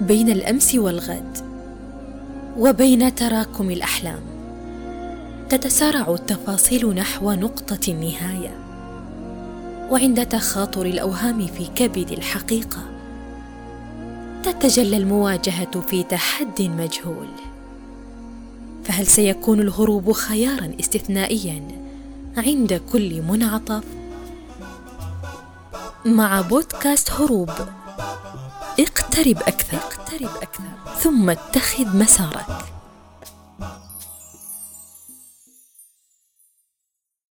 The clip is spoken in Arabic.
بين الأمس والغد وبين تراكم الأحلام. تتسارع التفاصيل نحو نقطة النهاية. وعند تخاطر الأوهام في كبد الحقيقة تتجلى المواجهة في تحد مجهول. فهل سيكون الهروب خيارا استثنائيا عند كل منعطف؟ مع بودكاست هروب. اقترب أكثر. اقترب أكثر ثم اتخذ مسارك.